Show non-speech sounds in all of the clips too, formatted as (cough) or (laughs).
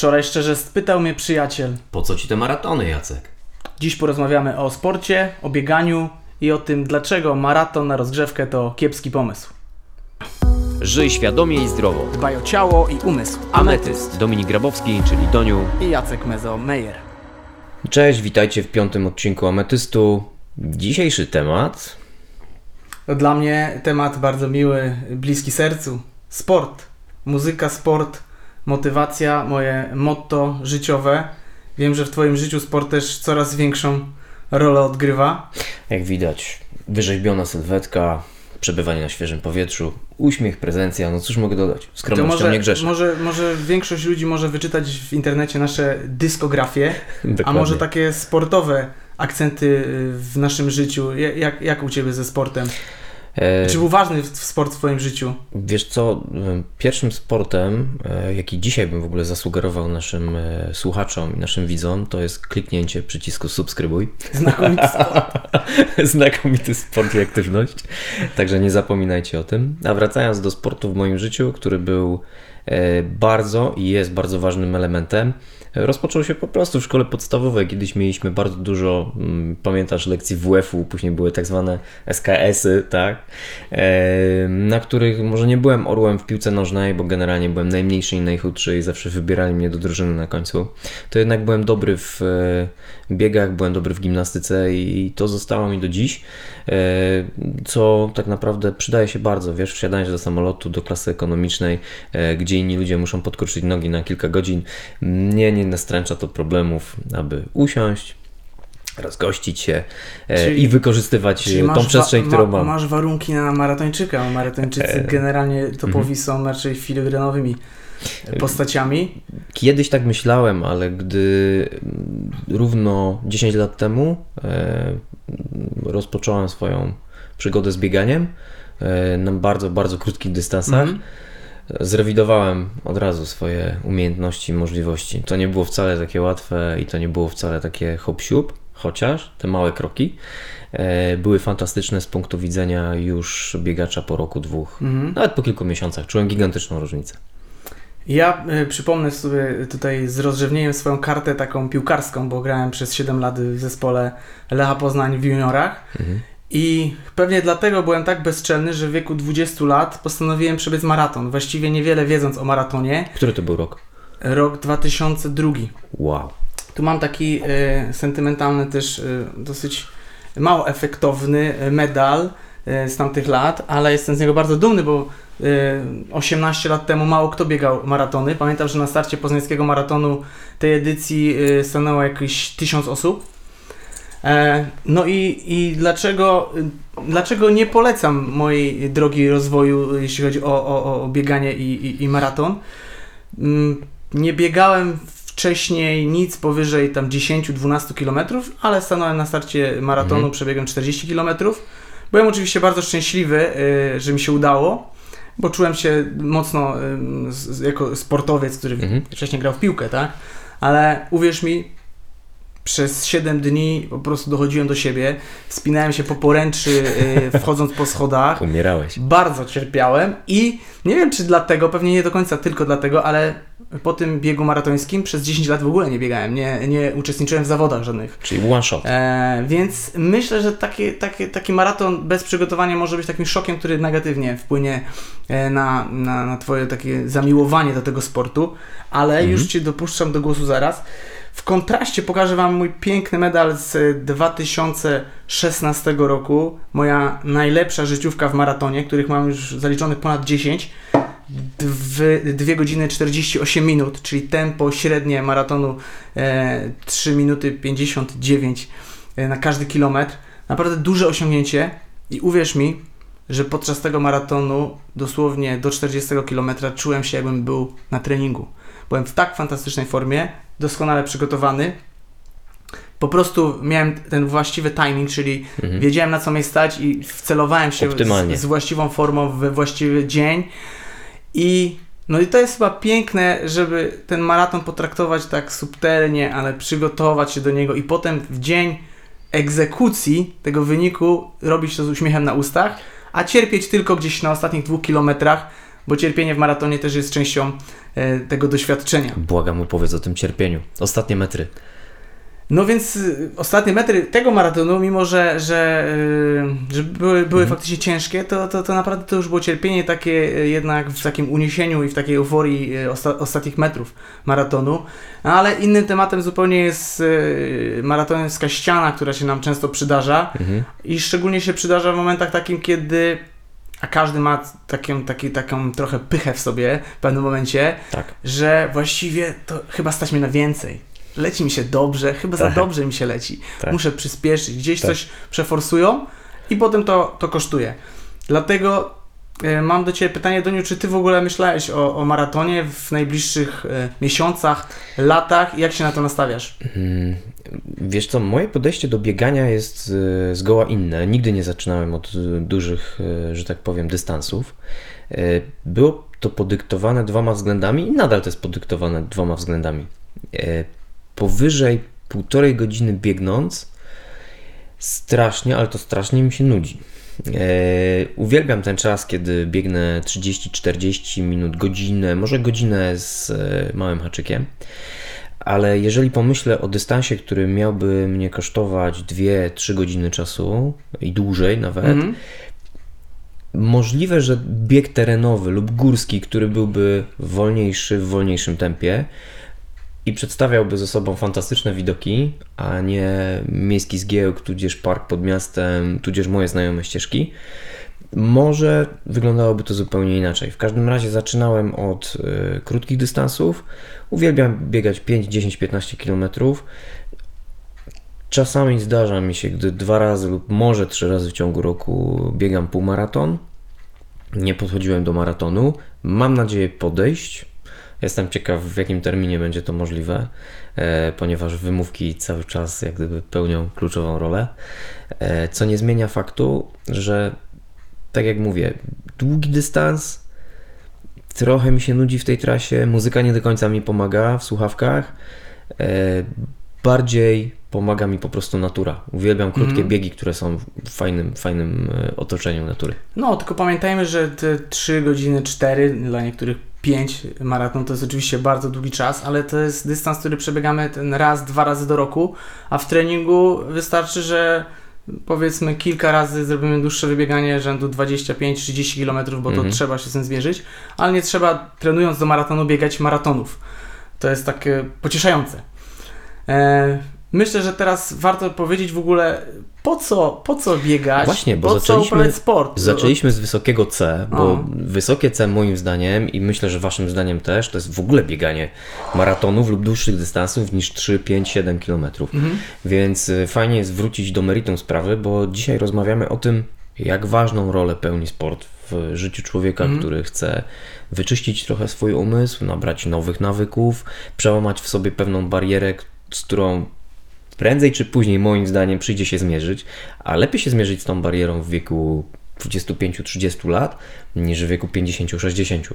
Wczoraj szczerze spytał mnie przyjaciel. Po co ci te maratony, Jacek? Dziś porozmawiamy o sporcie, o bieganiu i o tym, dlaczego maraton na rozgrzewkę to kiepski pomysł. Żyj świadomie i zdrowo. Dbaj o ciało i umysł. Ametyst. Dominik Grabowski, czyli Doniu. I Jacek Mezo-Meyer. Cześć, witajcie w piątym odcinku Ametystu. Dzisiejszy temat To dla mnie temat bardzo miły, bliski sercu. Sport. Muzyka, sport, motywacja, moje motto życiowe. Wiem, że w Twoim życiu sport też coraz większą rolę odgrywa. Jak widać, wyrzeźbiona sylwetka, przebywanie na świeżym powietrzu, uśmiech, prezencja, no cóż mogę dodać? Skromnością może, nie grzeszę. może, może większość ludzi może wyczytać w internecie nasze dyskografie, (laughs) a może takie sportowe akcenty y, w naszym życiu. Ja- Jak, jak u Ciebie ze sportem? E, Czy był ważny w- sport w Twoim życiu? Wiesz co, em, pierwszym sportem, e, jaki dzisiaj bym w ogóle zasugerował naszym e, słuchaczom i naszym widzom, to jest kliknięcie przycisku subskrybuj. (laughs) Znakomity sport. (laughs) Znakomity sport i aktywność. Także nie zapominajcie o tym. A wracając do sportu w moim życiu, który był e, bardzo i jest bardzo ważnym elementem, e, rozpoczął się po prostu w szkole podstawowej. Kiedyś mieliśmy bardzo dużo, mm, pamiętasz, lekcji WF-u, później były tak zwane SKS-y, tak? E, Na których może nie byłem orłem w piłce nożnej, bo generalnie byłem najmniejszy i najchudszy i zawsze wybierali mnie do drużyny na końcu. To jednak byłem dobry w e, biegach, byłem dobry w gimnastyce i to zostało mi do dziś, e, co tak naprawdę przydaje się bardzo, wiesz, wsiadając do samolotu, do klasy ekonomicznej, gdzie inni ludzie muszą podkruczyć nogi na kilka godzin, mnie nie nastręcza to problemów, aby usiąść, rozgościć się e, Czyli- i wykorzystywać e, tą przestrzeń, wa- którą ma- mam. Masz warunki na maratończyka. Maratończycy E, generalnie topowi mhm. są raczej filigranowymi postaciami. Kiedyś tak myślałem, ale gdy równo 10 lat temu rozpocząłem swoją przygodę z bieganiem na bardzo, bardzo krótkich dystansach, Mhm. Zrewidowałem od razu swoje umiejętności i możliwości. To nie było wcale takie łatwe i to nie było wcale takie hop chociaż te małe kroki e, były fantastyczne z punktu widzenia już biegacza po roku, dwóch. Mhm. Nawet po kilku miesiącach czułem gigantyczną różnicę. Ja y, przypomnę sobie tutaj z rozrzewnieniem swoją kartę taką piłkarską, bo grałem przez 7 lat w zespole Lecha Poznań w juniorach. Mhm. I pewnie dlatego byłem tak bezczelny, że w wieku 20 lat postanowiłem przebiec maraton. Właściwie niewiele wiedząc o maratonie. Który to był rok? Rok 2002. Wow. Tu mam taki y, sentymentalny też y, dosyć mało efektowny y, medal y, z tamtych lat, ale jestem z niego bardzo dumny, bo y, 18 lat temu mało kto biegał maratony. Pamiętam, że na starcie poznańskiego maratonu tej edycji stanęło jakieś 1000 osób. E, no i, i dlaczego, dlaczego nie polecam mojej drogi rozwoju, jeśli chodzi o, o, o bieganie i, i, i maraton? Mm, Nie biegałem wcześniej nic powyżej tam 10-12 km, ale stanąłem na starcie maratonu, Mhm. przebiegłem 40 km. Byłem oczywiście bardzo szczęśliwy, y, że mi się udało, bo czułem się mocno jako sportowiec, który Mhm. wcześniej grał w piłkę, tak? Ale uwierz mi, przez 7 dni po prostu dochodziłem do siebie, wspinałem się po poręczy, y, wchodząc po schodach. (laughs) Umierałeś. Bardzo cierpiałem i nie wiem czy dlatego, pewnie nie do końca tylko dlatego, ale po tym biegu maratońskim przez 10 lat w ogóle nie biegałem, nie, nie uczestniczyłem w zawodach żadnych. Czyli one shot. E, więc myślę, że taki, taki, taki maraton bez przygotowania może być takim szokiem, który negatywnie wpłynie e, na, na, na Twoje takie zamiłowanie do tego sportu, ale Mhm. już Cię dopuszczam do głosu zaraz. W kontraście pokażę Wam mój piękny medal z 2016 roku. Moja najlepsza życiówka w maratonie, których mam już zaliczonych ponad 10. Dwie, 2 godziny 48 minut, czyli tempo średnie maratonu e, 3 minuty 59 e, na każdy kilometr. Naprawdę duże osiągnięcie i uwierz mi, że podczas tego maratonu dosłownie do 40 km czułem się jakbym był na treningu. Byłem w tak fantastycznej formie, doskonale przygotowany. Po prostu miałem ten właściwy timing, czyli Mhm. wiedziałem na co mnie stać i wcelowałem się z, z właściwą formą we właściwy dzień. I no i to jest chyba piękne, żeby ten maraton potraktować tak subtelnie, ale przygotować się do niego i potem w dzień egzekucji tego wyniku robić to z uśmiechem na ustach, a cierpieć tylko gdzieś na ostatnich dwóch kilometrach, bo cierpienie w maratonie też jest częścią e, tego doświadczenia. Błagam, opowiedz o tym cierpieniu. Ostatnie metry. No więc y, ostatnie metry tego maratonu, mimo że, że, y, że były, były Mhm. faktycznie ciężkie, to, to, to naprawdę to już było cierpienie takie y, jednak w takim uniesieniu i w takiej euforii y, osta ostatnich metrów maratonu. No, ale innym tematem zupełnie jest maratońska ściana, która się nam często przydarza Mhm. i szczególnie się przydarza w momentach takim, kiedy a każdy ma taką, taki, taką trochę pychę w sobie w pewnym momencie, Tak. że właściwie to chyba stać mnie na więcej. Leci mi się dobrze, chyba za Tak. dobrze mi się leci. Tak. Muszę przyspieszyć, gdzieś Tak. coś przeforsują i potem to, to kosztuje. Dlatego e, mam do Ciebie pytanie, Doniu, czy Ty w ogóle myślałeś o, o maratonie w najbliższych e, miesiącach, latach? Jak się na to nastawiasz? Wiesz co, moje podejście do biegania jest e, zgoła inne. Nigdy nie zaczynałem od e, dużych, e, że tak powiem, dystansów. Było to podyktowane dwoma względami i nadal to jest podyktowane dwoma względami. Powyżej półtorej godziny biegnąc, strasznie, ale to strasznie mi się nudzi. Uwielbiam ten czas, kiedy biegnę 30-40 minut, godzinę, może godzinę z małym haczykiem. Ale jeżeli pomyślę o dystansie, który miałby mnie kosztować 2-3 godziny czasu i dłużej nawet, Mhm. możliwe, że bieg terenowy lub górski, który byłby wolniejszy w wolniejszym tempie i przedstawiałby ze sobą fantastyczne widoki, a nie miejski zgiełk, tudzież park pod miastem, tudzież moje znajome ścieżki, może wyglądałoby to zupełnie inaczej. W każdym razie zaczynałem od y, krótkich dystansów. Uwielbiam biegać 5, 10, 15 km. Czasami zdarza mi się, gdy dwa razy lub może trzy razy w ciągu roku biegam półmaraton. Nie podchodziłem do maratonu. Mam nadzieję podejść. Jestem ciekaw, w jakim terminie będzie to możliwe, e, ponieważ wymówki cały czas jak gdyby pełnią kluczową rolę. E, co nie zmienia faktu, że tak jak mówię, długi dystans, trochę mi się nudzi w tej trasie, muzyka nie do końca mi pomaga w słuchawkach. E, bardziej pomaga mi po prostu natura. Uwielbiam krótkie Mhm. biegi, które są w fajnym, fajnym e, otoczeniu natury. No, tylko pamiętajmy, że te 3 godziny 4, dla niektórych 5 maraton to jest oczywiście bardzo długi czas, ale to jest dystans, który przebiegamy ten raz, dwa razy do roku, a w treningu wystarczy, że powiedzmy kilka razy zrobimy dłuższe wybieganie rzędu 25-30 km, bo to Mhm. trzeba się z tym zmierzyć, ale nie trzeba trenując do maratonu biegać maratonów. To jest takie pocieszające. E, myślę, że teraz warto powiedzieć w ogóle po co, po co biegać, Właśnie, bo po co zaczęliśmy- uprawiać sport. Zaczęliśmy z wysokiego C, bo O. wysokie C moim zdaniem i myślę, że waszym zdaniem też, to jest w ogóle bieganie maratonów lub dłuższych dystansów niż 3, 5, 7 km. Mhm. Więc y, fajnie jest wrócić do meritum sprawy, bo dzisiaj rozmawiamy o tym, jak ważną rolę pełni sport w życiu człowieka, Mhm. który chce wyczyścić trochę swój umysł, nabrać nowych nawyków, przełamać w sobie pewną barierę, z którą prędzej czy później, moim zdaniem, przyjdzie się zmierzyć, a lepiej się zmierzyć z tą barierą w wieku 25-30 lat niż w wieku 50-60.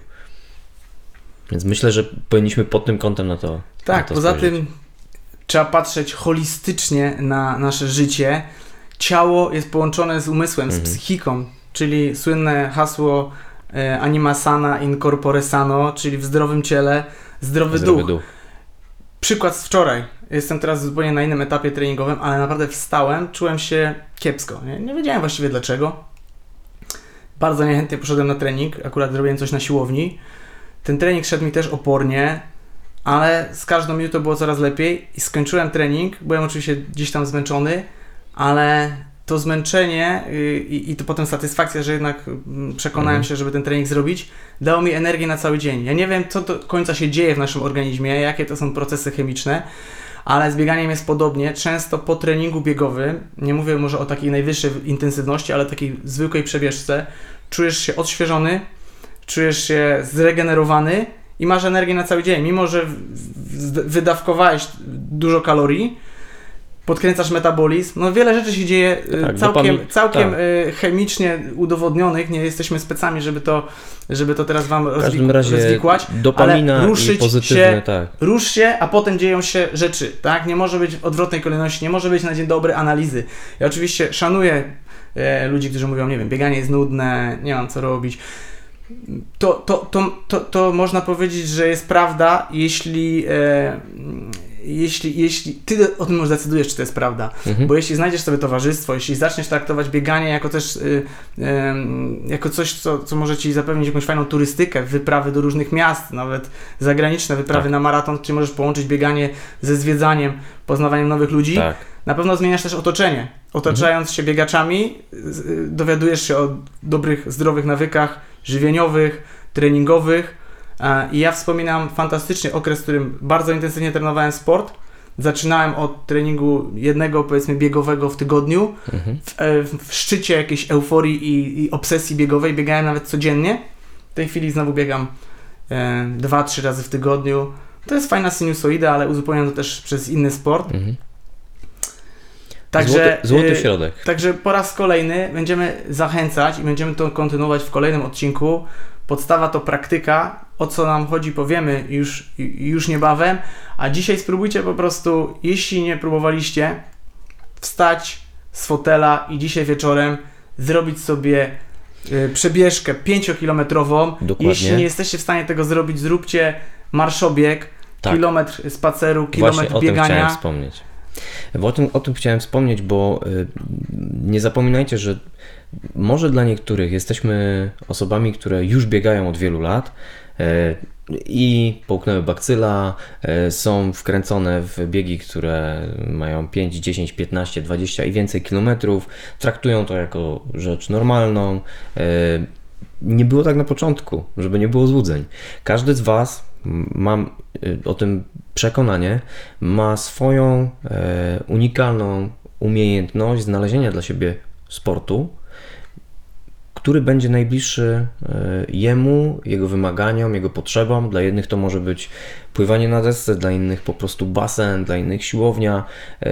Więc myślę, że powinniśmy pod tym kątem na to. na Tak, to poza spojrzeć. tym trzeba patrzeć holistycznie na nasze życie. Ciało jest połączone z umysłem, z Mhm. psychiką, czyli słynne hasło e, anima sana in corpore sano, czyli w zdrowym ciele zdrowy, Zdrowy duch. duch. Przykład z wczoraj. Jestem teraz zupełnie na innym etapie treningowym, ale naprawdę wstałem, czułem się kiepsko. Nie, nie wiedziałem właściwie dlaczego. Bardzo niechętnie poszedłem na trening, akurat zrobiłem coś na siłowni. Ten trening szedł mi też opornie, ale z każdą minutą było coraz lepiej i skończyłem trening. Byłem oczywiście gdzieś tam zmęczony, ale to zmęczenie yy, i, i to potem satysfakcja, że jednak mm, przekonałem Mhm. się, żeby ten trening zrobić, dało mi energię na cały dzień. Ja nie wiem, co do końca się dzieje w naszym organizmie, jakie to są procesy chemiczne, ale z bieganiem jest podobnie. Często po treningu biegowym, nie mówię może o takiej najwyższej intensywności, ale takiej zwykłej przebieżce, czujesz się odświeżony, czujesz się zregenerowany i masz energię na cały dzień. Mimo, że wydawkowałeś dużo kalorii, podkręcasz metabolizm, no wiele rzeczy się dzieje y, Tak, całkiem, całkiem tak. y, chemicznie udowodnionych, nie jesteśmy specami, żeby to, żeby to teraz Wam rozwik- razie rozwikłać. dopamina ale ruszyć się- tak. Rusz się, a potem dzieją się rzeczy, tak? Nie może być w odwrotnej kolejności, nie może być na dzień dobry analizy. Ja oczywiście szanuję e, ludzi, którzy mówią, nie wiem, bieganie jest nudne, nie mam co robić. to, to, to, to, to można powiedzieć, że jest prawda, jeśli, e, jeśli, jeśli ty o tym zdecydujesz, czy to jest prawda. Mhm. Bo jeśli znajdziesz sobie towarzystwo, jeśli zaczniesz traktować bieganie jako też y, jako coś, co, co może ci zapewnić jakąś fajną turystykę, wyprawy do różnych miast, nawet zagraniczne wyprawy Tak. na maraton, gdzie możesz połączyć bieganie ze zwiedzaniem, poznawaniem nowych ludzi, Tak. na pewno zmieniasz też otoczenie. Otaczając się biegaczami, y, dowiadujesz się o dobrych, zdrowych nawykach żywieniowych, treningowych. E, I ja wspominam fantastyczny okres, w którym bardzo intensywnie trenowałem sport. Zaczynałem od treningu jednego, powiedzmy, biegowego w tygodniu. Mhm. W, e, w szczycie jakiejś euforii i, i obsesji biegowej biegałem nawet codziennie. W tej chwili znowu biegam e, dwa, trzy razy w tygodniu. To jest fajna sinusoida, ale uzupełniam to też przez inny sport. Mhm. Także, złoty, złoty e, środek. Także po raz kolejny będziemy zachęcać i będziemy to kontynuować w kolejnym odcinku. Podstawa to praktyka. O co nam chodzi, powiemy już, już niebawem. A dzisiaj spróbujcie po prostu, jeśli nie próbowaliście, wstać z fotela i dzisiaj wieczorem zrobić sobie y, przebieżkę 5-kilometrową. Dokładnie. Jeśli nie jesteście w stanie tego zrobić, zróbcie marszobieg, Tak. kilometr spaceru, Właśnie kilometr o tym chciałem biegania. wspomnieć. O tym, o tym chciałem wspomnieć, bo y, nie zapominajcie, że może dla niektórych jesteśmy osobami, które już biegają od wielu lat y, i połknęły bakcyla, y, są wkręcone w biegi, które mają 5, 10, 15, 20 i więcej kilometrów, traktują to jako rzecz normalną. Nie było tak na początku, żeby nie było złudzeń. Każdy z Was, mam y, o tym przekonanie, ma swoją e, unikalną umiejętność znalezienia dla siebie sportu, który będzie najbliższy e, jemu, jego wymaganiom, jego potrzebom. Dla jednych to może być pływanie na desce, dla innych po prostu basen, dla innych siłownia e,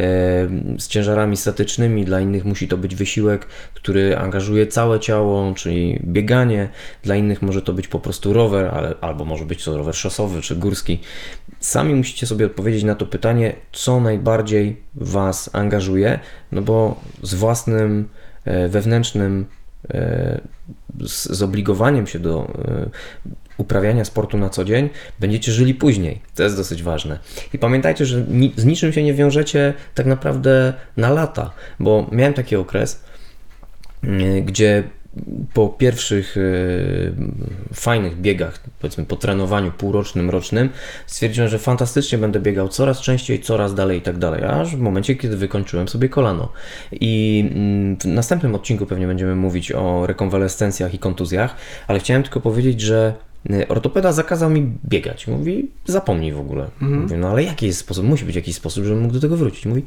z ciężarami statycznymi, dla innych musi to być wysiłek, który angażuje całe ciało, czyli bieganie, dla innych może to być po prostu rower, albo może być to rower szosowy czy górski. Sami musicie sobie odpowiedzieć na to pytanie, co najbardziej Was angażuje, no bo z własnym e, wewnętrznym z zobligowaniem się do e, uprawiania sportu na co dzień, będziecie żyli później. To jest dosyć ważne. I pamiętajcie, że ni z niczym się nie wiążecie tak naprawdę na lata, bo miałem taki okres, y, gdzie po pierwszych y, fajnych biegach, powiedzmy po trenowaniu półrocznym, rocznym, stwierdziłem, że fantastycznie będę biegał coraz częściej, coraz dalej i tak dalej, aż w momencie, kiedy wykończyłem sobie kolano. I mm, w następnym odcinku pewnie będziemy mówić o rekonwalescencjach i kontuzjach, ale chciałem tylko powiedzieć, że y, ortopeda zakazał mi biegać. Mówi, zapomnij w ogóle. Mówię, no ale jaki jest sposób? Musi być jakiś sposób, żebym mógł do tego wrócić. Mówi,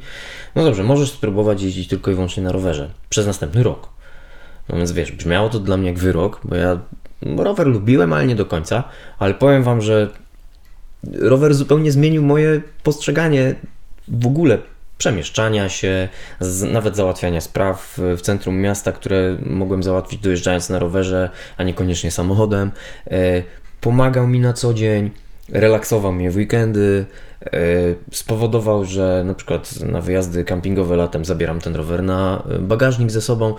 no dobrze, możesz spróbować jeździć tylko i wyłącznie na rowerze przez następny rok. No więc wiesz, brzmiało to dla mnie jak wyrok, bo ja rower lubiłem, ale nie do końca. Ale powiem Wam, że rower zupełnie zmienił moje postrzeganie w ogóle przemieszczania się, nawet załatwiania spraw w- centrum miasta, które mogłem załatwić dojeżdżając na rowerze, a niekoniecznie samochodem. E, pomagał mi na co dzień, relaksował mnie w weekendy, spowodował, że na przykład na wyjazdy kampingowe latem zabieram ten rower na e, bagażnik ze sobą.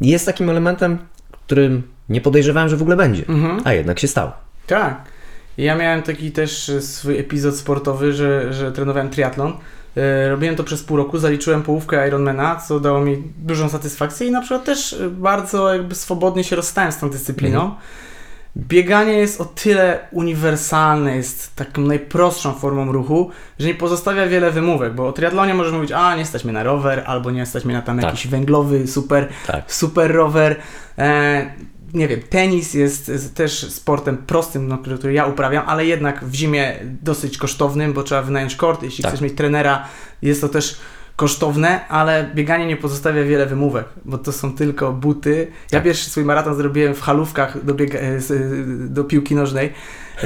Jest takim elementem, którym nie podejrzewałem, że w ogóle będzie, Mhm. a jednak się stało. Tak. Ja miałem taki też e, swój epizod sportowy, że, że trenowałem triatlon. E, Robiłem to przez pół roku, zaliczyłem połówkę Ironmana, co dało mi dużą satysfakcję i na przykład też e, bardzo jakby swobodnie się rozstałem z tą dyscypliną. Bieganie jest o tyle uniwersalne, jest taką najprostszą formą ruchu, że nie pozostawia wiele wymówek, bo o triatlonie możesz mówić, a nie stać mnie na rower, albo nie stać mnie na tam Tak. jakiś węglowy, super Tak. super rower. E, nie wiem, tenis jest, jest też sportem prostym, no, który, który ja uprawiam, ale jednak w zimie dosyć kosztownym, bo trzeba wynająć kort. Jeśli Tak. chcesz mieć trenera, jest to też kosztowne, ale bieganie nie pozostawia wiele wymówek, bo to są tylko buty. Ja Tak. pierwszy swój maraton zrobiłem w halówkach do, biega- e, z- do piłki nożnej. E,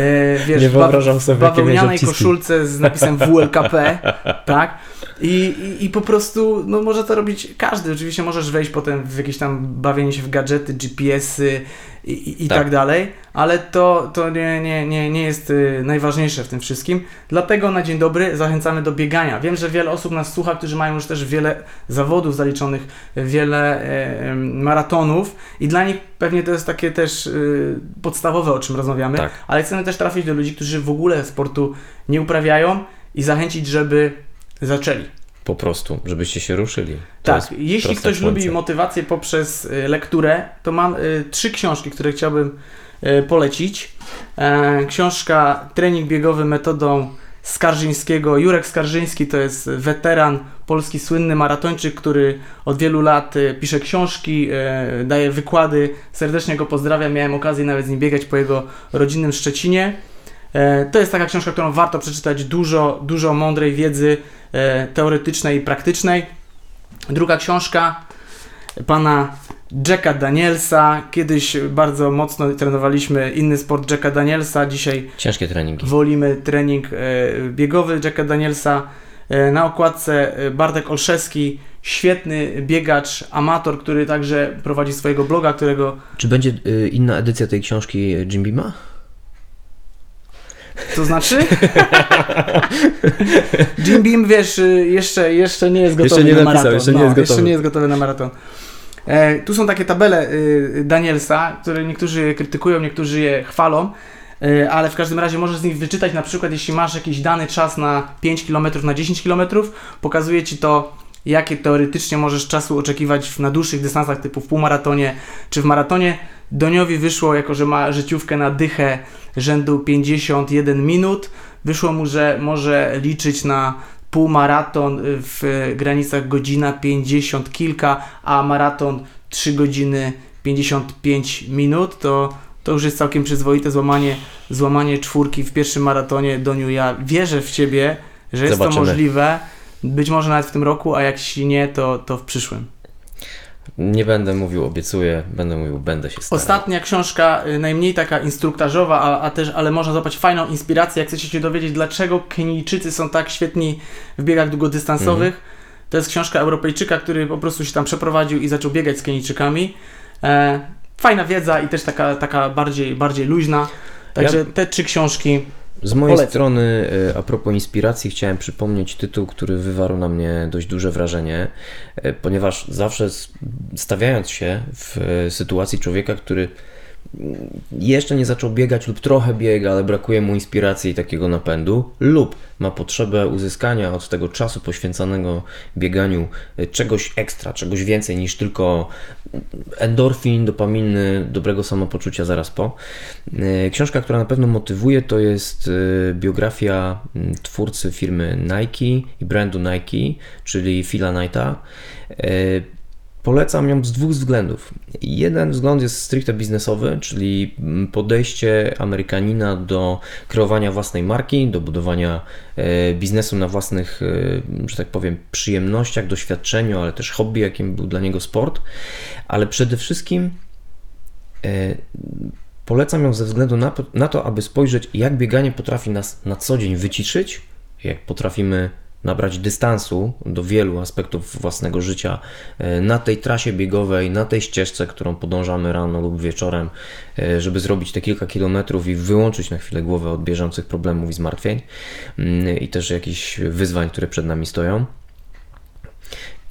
wiesz, Nie wyobrażam sobie, bawełnianej koszulce z napisem WLKP (laughs) tak? I, i, I po prostu, no może to robić każdy. Oczywiście możesz wejść potem w jakieś tam bawienie się w gadżety, GPS-y i, i, i tak. Tak. dalej, ale to, to nie, nie, nie, nie jest y, najważniejsze w tym wszystkim. Dlatego na dzień dobry zachęcamy do biegania. Wiem, że wiele osób nas słucha, którzy mają już też wiele zawodów zaliczonych, wiele e, maratonów i dla nich pewnie to jest takie też y, podstawowe, o czym rozmawiamy, Tak. ale chcemy też trafić do ludzi, którzy w ogóle sportu nie uprawiają i zachęcić, żeby zaczęli. Po prostu, żebyście się ruszyli. To Tak, jeśli ktoś lubi motywację poprzez y, lekturę, to mam y, trzy książki, które chciałbym y, polecić. E, książka Trening biegowy metodą Skarżyńskiego. Jurek Skarżyński to jest weteran, polski słynny maratończyk, który od wielu lat y, pisze książki, y, daje wykłady. Serdecznie go pozdrawiam. Miałem okazję nawet z nim biegać po jego rodzinnym Szczecinie. E, To jest taka książka, którą warto przeczytać. Dużo, dużo mądrej wiedzy e, teoretycznej i praktycznej. Druga książka pana Jacka Danielsa. Kiedyś bardzo mocno trenowaliśmy inny sport Jacka Danielsa. Dzisiaj Ciężkie treningi. wolimy trening e, biegowy Jacka Danielsa. Na okładce Bartek Olszewski, świetny biegacz, amator, który także prowadzi swojego bloga, którego Czy będzie y, inna edycja tej książki Jim Beama? To znaczy? Jim Beam, wiesz, y, jeszcze, jeszcze nie jest gotowy Jeszcze nie na napisał, maraton. jeszcze nie no, jest Jeszcze gotowy. nie jest gotowy na maraton. E, tu są takie tabele y, Danielsa, które niektórzy krytykują, niektórzy je chwalą, e, ale w każdym razie możesz z nich wyczytać, na przykład jeśli masz jakiś dany czas na 5 km, na 10 km, pokazuje Ci to, jakie teoretycznie możesz czasu oczekiwać na dłuższych dystansach, typu w półmaratonie czy w maratonie. Doniowi wyszło, jako że ma życiówkę na dychę rzędu 51 minut, wyszło mu, że może liczyć na półmaraton w granicach godzina 50 kilka, a maraton 3 godziny 55 minut, to, to już jest całkiem przyzwoite złamanie, złamanie czwórki w pierwszym maratonie. Doniu, ja wierzę w Ciebie, że jest to Zobaczymy. możliwe, być może nawet w tym roku, a jak nie, to, to w przyszłym. Nie będę mówił, obiecuję, będę mówił, będę się starał. Ostatnia książka, y, najmniej taka instruktażowa, a, a też, ale można złapać fajną inspirację, jak chcecie się dowiedzieć, dlaczego Kenijczycy są tak świetni w biegach długodystansowych. To jest książka Europejczyka, który po prostu się tam przeprowadził i zaczął biegać z Kenijczykami. E, fajna wiedza i też taka, taka bardziej, bardziej luźna. Także te trzy książki. Z mojej Polecam. strony, y, a propos inspiracji, chciałem przypomnieć tytuł, który wywarł na mnie dość duże wrażenie, y, ponieważ zawsze stawiając się w y, sytuacji człowieka, który jeszcze nie zaczął biegać lub trochę biega, ale brakuje mu inspiracji i takiego napędu, lub ma potrzebę uzyskania od tego czasu poświęconego bieganiu y, czegoś ekstra, czegoś więcej niż tylko endorfin, dopaminy, dobrego samopoczucia zaraz po. E, Książka, która na pewno motywuje, to jest e, biografia m, twórcy firmy Nike i brandu Nike, czyli Phila Knighta. Polecam ją z dwóch względów. Jeden wzgląd jest stricte biznesowy, czyli podejście Amerykanina do kreowania własnej marki, do budowania e, biznesu na własnych, e, że tak powiem, przyjemnościach, doświadczeniu, ale też hobby, jakim był dla niego sport. Ale przede wszystkim e, polecam ją ze względu na, na to, aby spojrzeć, jak bieganie potrafi nas na co dzień wyciszyć, jak potrafimy nabrać dystansu do wielu aspektów własnego życia e, na tej trasie biegowej, na tej ścieżce, którą podążamy rano lub wieczorem, e, żeby zrobić te kilka kilometrów i wyłączyć na chwilę głowę od bieżących problemów i zmartwień mm, i też jakichś wyzwań, które przed nami stoją.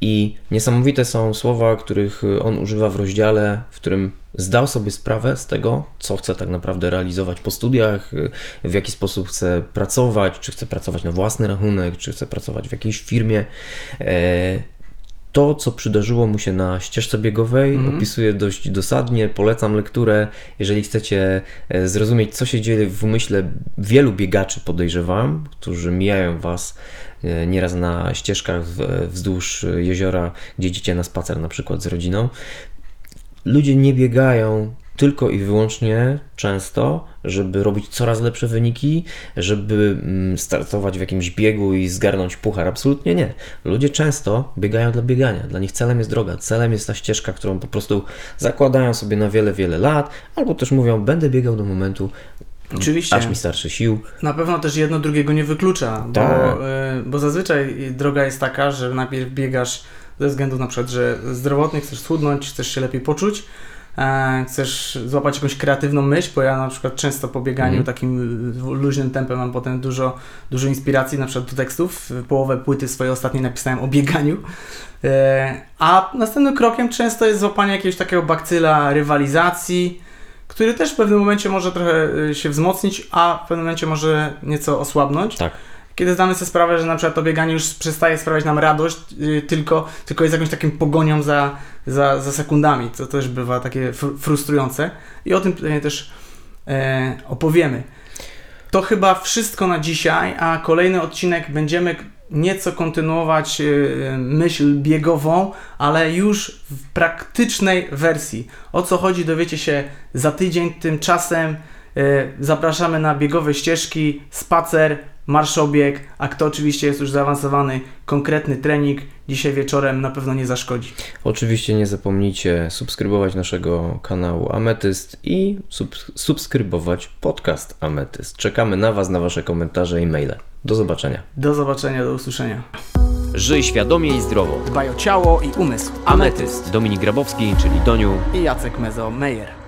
I niesamowite są słowa, których on używa w rozdziale, w którym zdał sobie sprawę z tego, co chce tak naprawdę realizować po studiach, w jaki sposób chce pracować, czy chce pracować na własny rachunek, czy chce pracować w jakiejś firmie. To, co przydarzyło mu się na ścieżce biegowej, opisuje dość dosadnie. Polecam lekturę. Jeżeli chcecie e, zrozumieć, co się dzieje w umyśle wielu biegaczy, podejrzewam, którzy mijają Was e, nieraz na ścieżkach wzdłuż jeziora, gdzie idziecie na spacer na przykład z rodziną. Ludzie nie biegają tylko i wyłącznie często, żeby robić coraz lepsze wyniki, żeby mm, startować w jakimś biegu i zgarnąć puchar. Absolutnie nie. Ludzie często biegają dla biegania. Dla nich celem jest droga, celem jest ta ścieżka, którą po prostu zakładają sobie na wiele, wiele lat, albo też mówią, będę biegał do momentu, Oczywiście. Aż mi starszy sił. Na pewno też jedno drugiego nie wyklucza, bo, Tak. y, bo zazwyczaj droga jest taka, że najpierw biegasz ze względu na przykład, że zdrowotnie chcesz schudnąć, chcesz się lepiej poczuć, e, chcesz złapać jakąś kreatywną myśl, bo ja na przykład często po bieganiu Mhm. takim luźnym tempem mam potem dużo, dużo inspiracji, na przykład do tekstów. Połowę płyty swojej ostatniej napisałem o bieganiu. E, a następnym krokiem często jest złapanie jakiegoś takiego bakcyla rywalizacji, który też w pewnym momencie może trochę y, się wzmocnić, a w pewnym momencie może nieco osłabnąć. Tak. Kiedy zdamy sobie sprawę, że na przykład to bieganie już przestaje sprawiać nam radość, y, tylko, tylko jest jakąś takim pogonią za, za, za sekundami, co też bywa takie fr- frustrujące. I o tym pewnie też e, opowiemy. To chyba wszystko na dzisiaj, a kolejny odcinek będziemy nieco kontynuować y, myśl biegową, ale już w praktycznej wersji. O co chodzi dowiecie się za tydzień, tymczasem y, zapraszamy na biegowe ścieżki, spacer, marszobieg, a kto oczywiście jest już zaawansowany, konkretny trening, dzisiaj wieczorem na pewno nie zaszkodzi. Oczywiście nie zapomnijcie subskrybować naszego kanału Ametyst i sub subskrybować podcast Ametyst. Czekamy na Was, na Wasze komentarze i maile. Do zobaczenia. Do zobaczenia, do usłyszenia. Żyj świadomie i zdrowo. Dbaj o ciało i umysł. Ametyst. Dominik Grabowski, czyli Doniu. i Jacek Mezo-Meyer.